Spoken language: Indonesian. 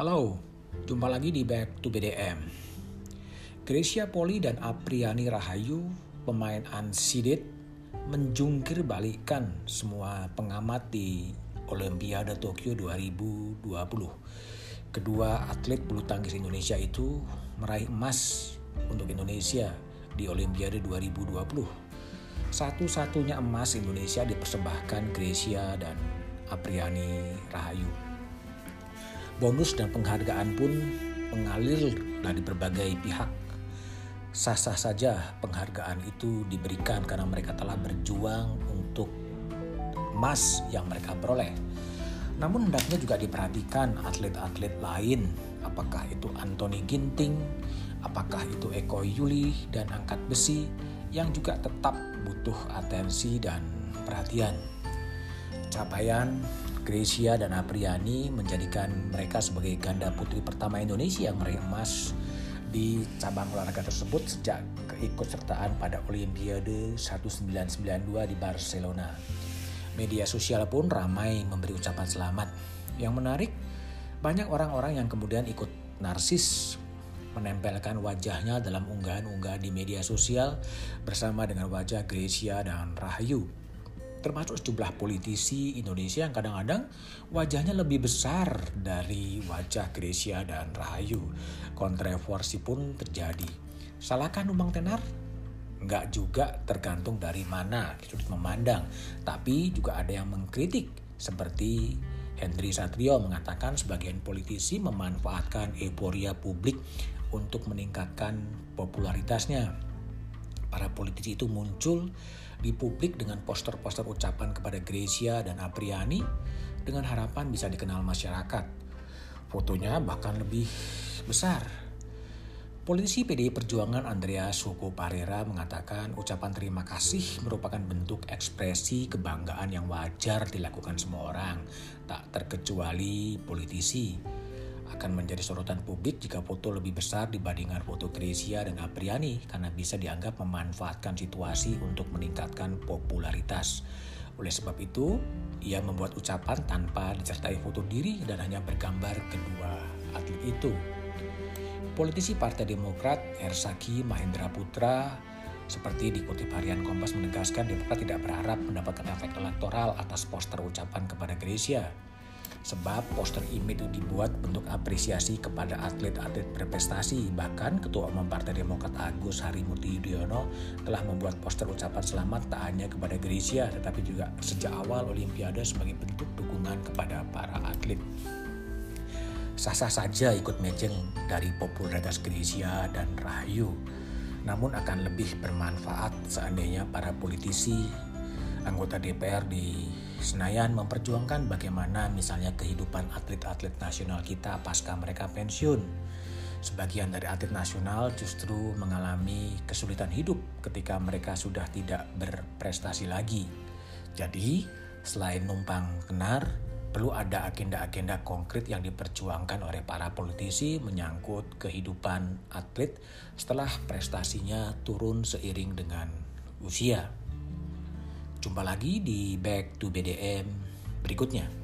Halo, jumpa lagi di Back to BDM. Gracia Poli dan Apriani Rahayu, pemain unseeded, menjungkir balikan semua pengamat di Olimpiade Tokyo 2020. Kedua atlet bulu tangkis Indonesia itu meraih emas untuk Indonesia di Olimpiade 2020. Satu-satunya emas Indonesia dipersembahkan Gracia dan Apriani Rahayu bonus dan penghargaan pun mengalir dari berbagai pihak. Sah-sah saja penghargaan itu diberikan karena mereka telah berjuang untuk emas yang mereka peroleh. Namun hendaknya juga diperhatikan atlet-atlet lain, apakah itu Anthony Ginting, apakah itu Eko Yuli dan angkat besi yang juga tetap butuh atensi dan perhatian. Capaian Gracia dan Apriani menjadikan mereka sebagai ganda putri pertama Indonesia yang meraih emas di cabang olahraga tersebut sejak keikutsertaan pada Olimpiade 1992 di Barcelona. Media sosial pun ramai memberi ucapan selamat. Yang menarik, banyak orang-orang yang kemudian ikut narsis menempelkan wajahnya dalam unggahan-unggahan di media sosial bersama dengan wajah Gracia dan Rahayu termasuk sejumlah politisi Indonesia yang kadang-kadang wajahnya lebih besar dari wajah Gresia dan Rahayu. Kontroversi pun terjadi. Salahkah Numbang Tenar? Enggak juga tergantung dari mana sudut memandang. Tapi juga ada yang mengkritik seperti Hendri Satrio mengatakan sebagian politisi memanfaatkan euforia publik untuk meningkatkan popularitasnya. Para politisi itu muncul di publik dengan poster-poster ucapan kepada Gracia dan Apriani dengan harapan bisa dikenal masyarakat. Fotonya bahkan lebih besar. Politisi PDI Perjuangan Andrea Suko Parera mengatakan ucapan terima kasih merupakan bentuk ekspresi kebanggaan yang wajar dilakukan semua orang, tak terkecuali politisi akan menjadi sorotan publik jika foto lebih besar dibandingkan foto Grecia dan Apriani karena bisa dianggap memanfaatkan situasi untuk meningkatkan popularitas. Oleh sebab itu, ia membuat ucapan tanpa disertai foto diri dan hanya bergambar kedua atlet itu. Politisi Partai Demokrat Ersaki Mahendra Putra seperti dikutip harian Kompas menegaskan Demokrat tidak berharap mendapatkan efek elektoral atas poster ucapan kepada Grecia. Sebab poster ini itu dibuat bentuk apresiasi kepada atlet-atlet berprestasi. Bahkan Ketua Umum Partai Demokrat Agus Harimurti Yudhoyono telah membuat poster ucapan selamat tak hanya kepada Grecia tetapi juga sejak awal Olimpiade sebagai bentuk dukungan kepada para atlet. Sah-sah saja ikut matching dari popularitas Grecia dan Rahayu. Namun akan lebih bermanfaat seandainya para politisi anggota DPR di Senayan memperjuangkan bagaimana misalnya kehidupan atlet-atlet nasional kita pasca mereka pensiun. Sebagian dari atlet nasional justru mengalami kesulitan hidup ketika mereka sudah tidak berprestasi lagi. Jadi, selain numpang kenar, perlu ada agenda-agenda konkret yang diperjuangkan oleh para politisi menyangkut kehidupan atlet setelah prestasinya turun seiring dengan usia. Jumpa lagi di Back to BDM berikutnya.